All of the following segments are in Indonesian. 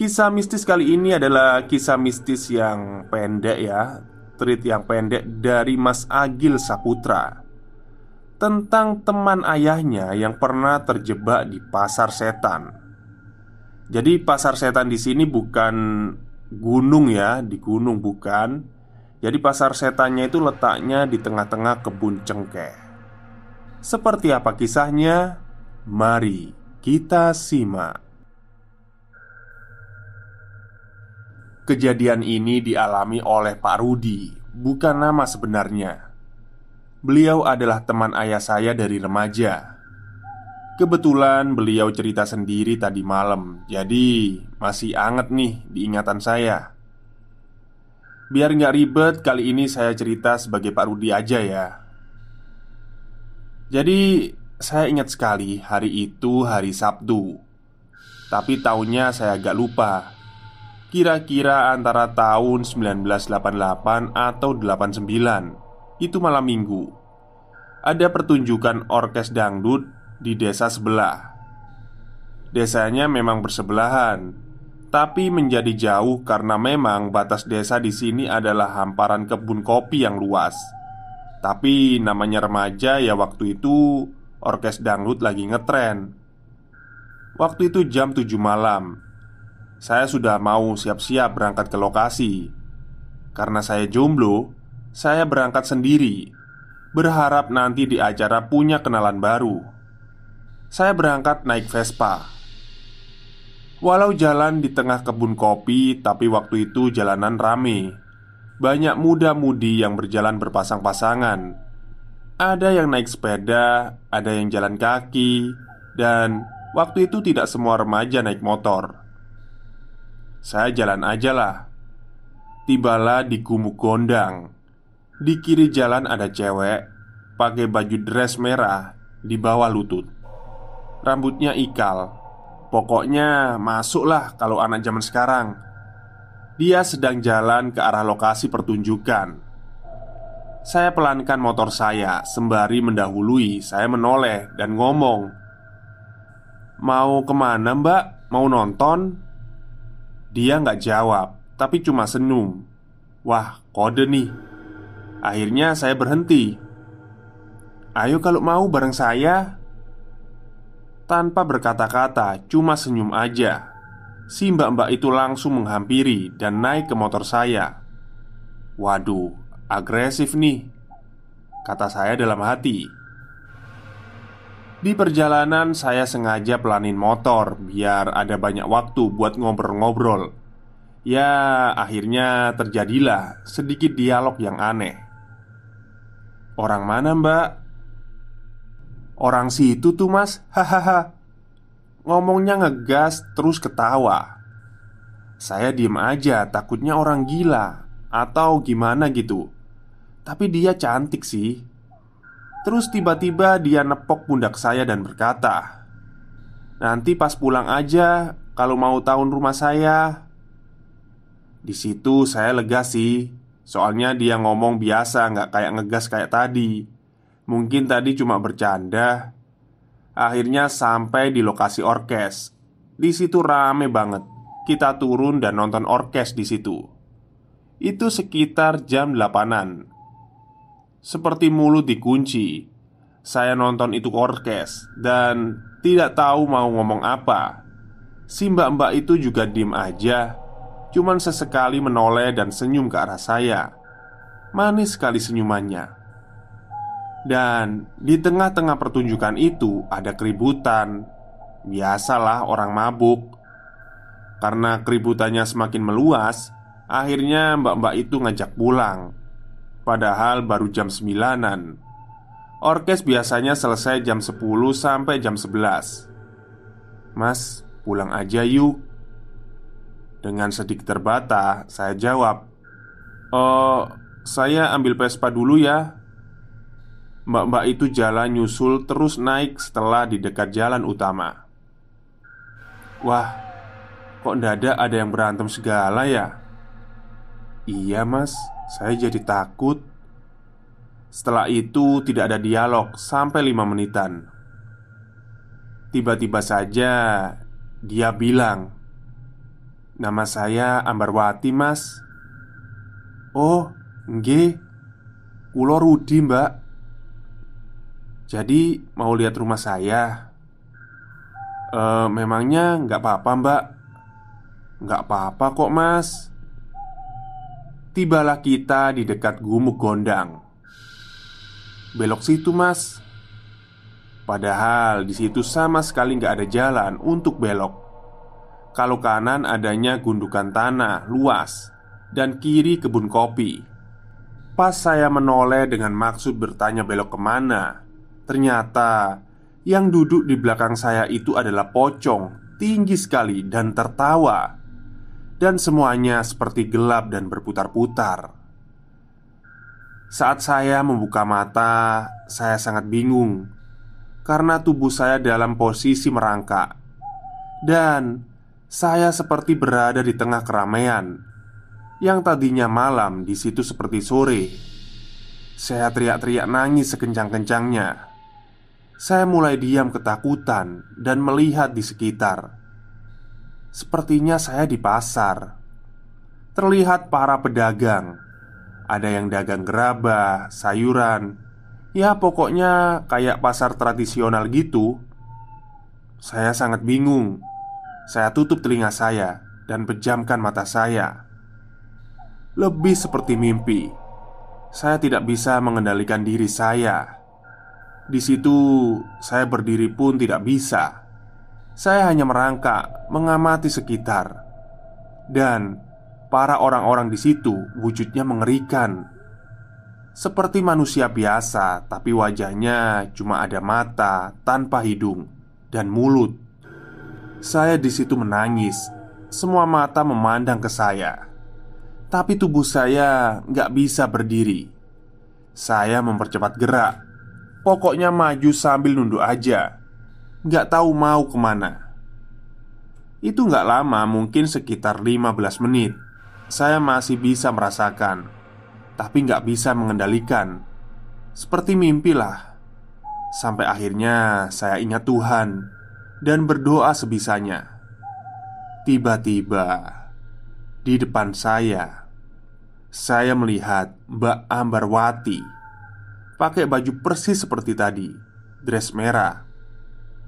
Kisah mistis kali ini adalah kisah mistis yang pendek ya. Treat yang pendek dari Mas Agil Saputra. Tentang teman ayahnya yang pernah terjebak di pasar setan. Jadi pasar setan di sini bukan gunung ya Di gunung bukan. Jadi pasar setannya itu letaknya di tengah-tengah kebun cengkeh. Seperti apa kisahnya? Mari kita simak Kejadian ini dialami oleh Pak Rudi, bukan nama sebenarnya. Beliau adalah teman ayah saya dari remaja. Kebetulan beliau cerita sendiri tadi malam, jadi masih anget nih di ingatan saya. Biar nggak ribet, kali ini saya cerita sebagai Pak Rudi aja ya. Jadi, saya ingat sekali hari itu hari Sabtu. Tapi tahunnya saya agak lupa Kira-kira antara tahun 1988 atau 89 Itu malam minggu. Ada pertunjukan orkes dangdut di desa sebelah. Desanya memang bersebelahan Tapi menjadi jauh karena memang batas desa di sini adalah hamparan kebun kopi yang luas. Tapi namanya remaja ya waktu itu Orkes dangdut lagi ngetren. Waktu itu jam 7 malam saya sudah mau siap-siap berangkat ke lokasi. Karena saya jomblo, saya berangkat sendiri, berharap nanti di acara punya kenalan baru. Saya berangkat naik Vespa. Walau jalan di tengah kebun kopi, tapi waktu itu jalanan rame. Banyak muda-mudi yang berjalan berpasang-pasangan. Ada yang naik sepeda, ada yang jalan kaki, dan waktu itu tidak semua remaja naik motor. Saya jalan aja lah. Tibalah di gumuk gondang. Di kiri jalan ada cewek Pakai baju dress merah Di bawah lutut. Rambutnya ikal. Pokoknya masuklah kalau anak zaman sekarang. Dia sedang jalan ke arah lokasi pertunjukan. Saya pelankan motor saya Sembari mendahului. Saya menoleh dan ngomong Mau ke mana mbak? Mau nonton? Dia nggak jawab, tapi cuma senyum. Wah, kode nih. Akhirnya saya berhenti. Ayo kalau mau bareng saya Tanpa berkata-kata, cuma senyum aja Si mbak-mbak itu langsung menghampiri dan naik ke motor saya Waduh, agresif nih Kata saya dalam hati di perjalanan saya sengaja pelanin motor biar ada banyak waktu buat ngobrol-ngobrol. Ya akhirnya terjadilah sedikit dialog yang aneh. Orang mana mbak? Orang situ tuh mas. Hahaha. Ngomongnya ngegas terus ketawa. Saya diem aja takutnya orang gila. Atau gimana gitu. Tapi dia cantik sih Terus tiba-tiba dia nepok pundak saya dan berkata, "Nanti pas pulang aja, kalau mau tahu rumah saya." Di situ saya lega sih, soalnya dia ngomong biasa, nggak kayak ngegas kayak tadi. Mungkin tadi cuma bercanda. Akhirnya sampai di lokasi orkes. Di situ rame banget. Kita turun dan nonton orkes di situ. Itu sekitar jam 8-an. Seperti mulut dikunci. Saya nonton itu orkes dan tidak tahu mau ngomong apa. Si mbak-mbak itu juga diem aja, cuman sesekali menoleh dan senyum ke arah saya. Manis sekali senyumannya. Dan di tengah-tengah pertunjukan itu ada keributan. Biasalah orang mabuk. Karena keributannya semakin meluas, akhirnya mbak-mbak itu ngajak pulang. Padahal baru jam sembilanan. Orkes biasanya selesai jam 10 sampai jam 11 Mas, pulang aja yuk. Dengan sedikit terbata, saya jawab Oh, saya ambil Vespa dulu ya. Mbak-mbak itu jalan nyusul terus naik setelah di dekat jalan utama. Wah, kok dada ada yang berantem segala ya? Iya mas, saya jadi takut. Setelah itu tidak ada dialog sampai lima menitan. Tiba-tiba saja dia bilang Nama saya Ambarwati mas. Oh, nge Kulo Rudi mbak. Jadi mau lihat rumah saya? E, Memangnya nggak apa-apa mbak. Nggak apa-apa kok mas Tibalah kita di dekat gumuk gondang. Belok situ, Mas. Padahal di situ sama sekali nggak ada jalan untuk belok. Kalau kanan adanya gundukan tanah luas dan kiri kebun kopi. Pas saya menoleh dengan maksud bertanya belok ke mana, ternyata yang duduk di belakang saya itu adalah pocong tinggi sekali dan tertawa dan semuanya seperti gelap dan berputar-putar. Saat saya membuka mata, saya sangat bingung karena tubuh saya dalam posisi merangkak, dan saya seperti berada di tengah keramaian yang tadinya malam di situ seperti sore. Saya teriak-teriak nangis sekencang-kencangnya. Saya mulai diam ketakutan dan melihat di sekitar. Sepertinya saya di pasar. Terlihat para pedagang. Ada yang dagang gerabah, sayuran. Ya, pokoknya kayak pasar tradisional gitu. Saya sangat bingung. Saya tutup telinga saya dan pejamkan mata saya. Lebih seperti mimpi. Saya tidak bisa mengendalikan diri saya. Di situ, saya berdiri pun tidak bisa. Saya hanya merangkak, mengamati sekitar, dan para orang-orang di situ wujudnya mengerikan, seperti manusia biasa, tapi wajahnya cuma ada mata tanpa hidung dan mulut. Saya di situ menangis, semua mata memandang ke saya, tapi tubuh saya nggak bisa berdiri. Saya mempercepat gerak, pokoknya maju sambil nunduk aja Gak tahu mau ke mana. Itu gak lama mungkin sekitar 15 menit. Saya masih bisa merasakan Tapi gak bisa mengendalikan. Seperti mimpi lah. Sampai akhirnya saya ingat Tuhan Dan berdoa sebisanya. Tiba-tiba Di depan saya Saya melihat Mbak Ambarwati Pakai baju persis seperti tadi Dress merah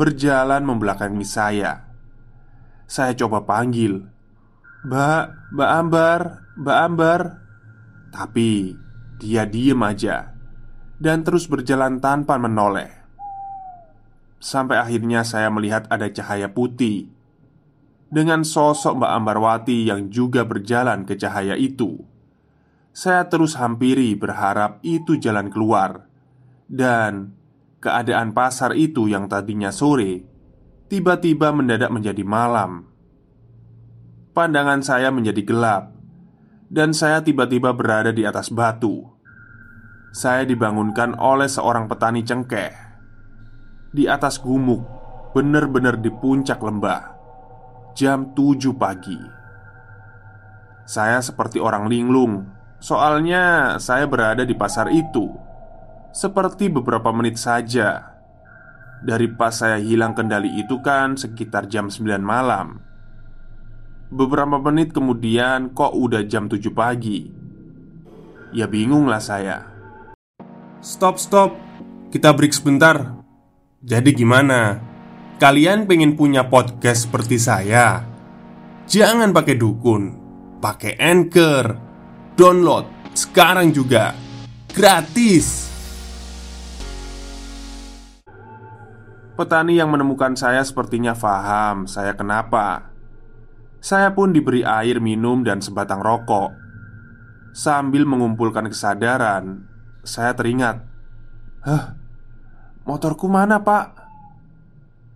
berjalan membelakangi saya. Saya coba panggil, "Mbak, Mbak Ambar, Mbak Ambar." Tapi dia diem aja dan terus berjalan tanpa menoleh. Sampai akhirnya saya melihat ada cahaya putih dengan sosok Mbak Ambarwati yang juga berjalan ke cahaya itu. Saya terus hampiri berharap itu jalan keluar dan keadaan pasar itu yang tadinya sore tiba-tiba mendadak menjadi malam. Pandangan saya menjadi gelap, dan saya tiba-tiba berada di atas batu. Saya dibangunkan oleh seorang petani cengkeh Di atas gumuk Benar-benar di puncak lembah Jam 7 pagi Saya seperti orang linglung Soalnya saya berada di pasar itu Seperti beberapa menit saja Dari pas saya hilang kendali itu kan sekitar jam 9 malam Beberapa menit kemudian kok udah jam 7 pagi Ya bingung lah saya Stop, stop. Kita break sebentar. Jadi gimana? Kalian pengen punya podcast seperti saya? Jangan pakai dukun, pakai Anchor. Download sekarang juga. Gratis. Petani yang menemukan saya sepertinya paham saya kenapa Saya pun diberi air minum dan sebatang rokok Sambil mengumpulkan kesadaran Saya teringat Hah? Motorku mana pak?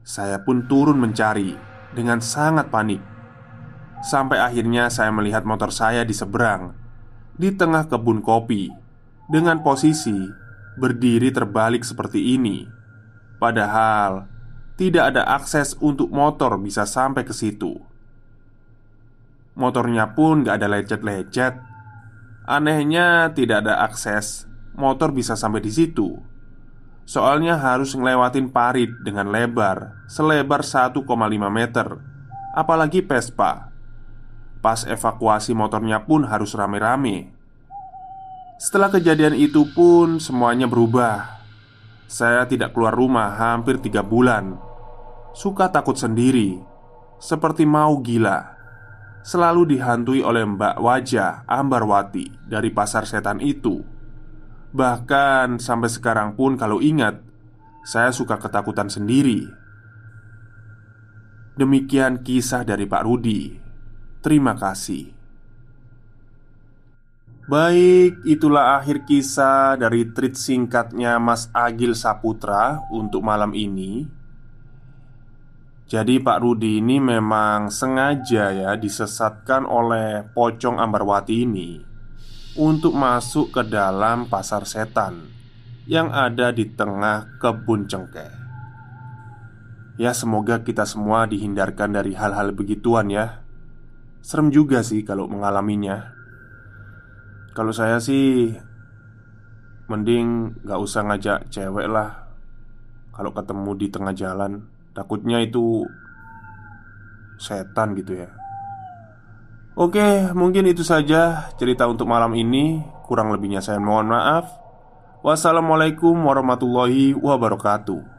Saya pun turun mencari Dengan sangat panik Sampai akhirnya saya melihat motor saya di seberang Di tengah kebun kopi Dengan posisi Berdiri terbalik seperti ini Padahal tidak ada akses untuk motor bisa sampai ke situ. Motornya pun gak ada lecet-lecet. Anehnya tidak ada akses motor bisa sampai di situ. Soalnya harus ngelewatin parit dengan lebar selebar 1,5 meter. Apalagi Vespa. Pas evakuasi motornya pun harus rame-rame. Setelah kejadian itu pun semuanya berubah. Saya tidak keluar rumah hampir tiga bulan. Suka takut sendiri Seperti mau gila. Selalu dihantui oleh mbak wajah Ambarwati Dari pasar setan itu. Bahkan sampai sekarang pun kalau ingat Saya suka ketakutan sendiri. Demikian kisah dari Pak Rudi. Terima kasih Baik, itulah akhir kisah dari treat singkatnya Mas Agil Saputra untuk malam ini. Jadi Pak Rudi ini memang sengaja ya disesatkan oleh pocong Ambarwati ini Untuk masuk ke dalam pasar setan Yang ada di tengah kebun cengkeh. Ya semoga kita semua dihindarkan dari hal-hal begituan ya. Serem juga sih kalau mengalaminya kalau saya sih Mending gak usah ngajak cewek lah. Kalau ketemu di tengah jalan Takutnya itu Setan gitu ya. Oke, mungkin itu saja cerita untuk malam ini. Kurang lebihnya saya mohon maaf. Wassalamualaikum warahmatullahi wabarakatuh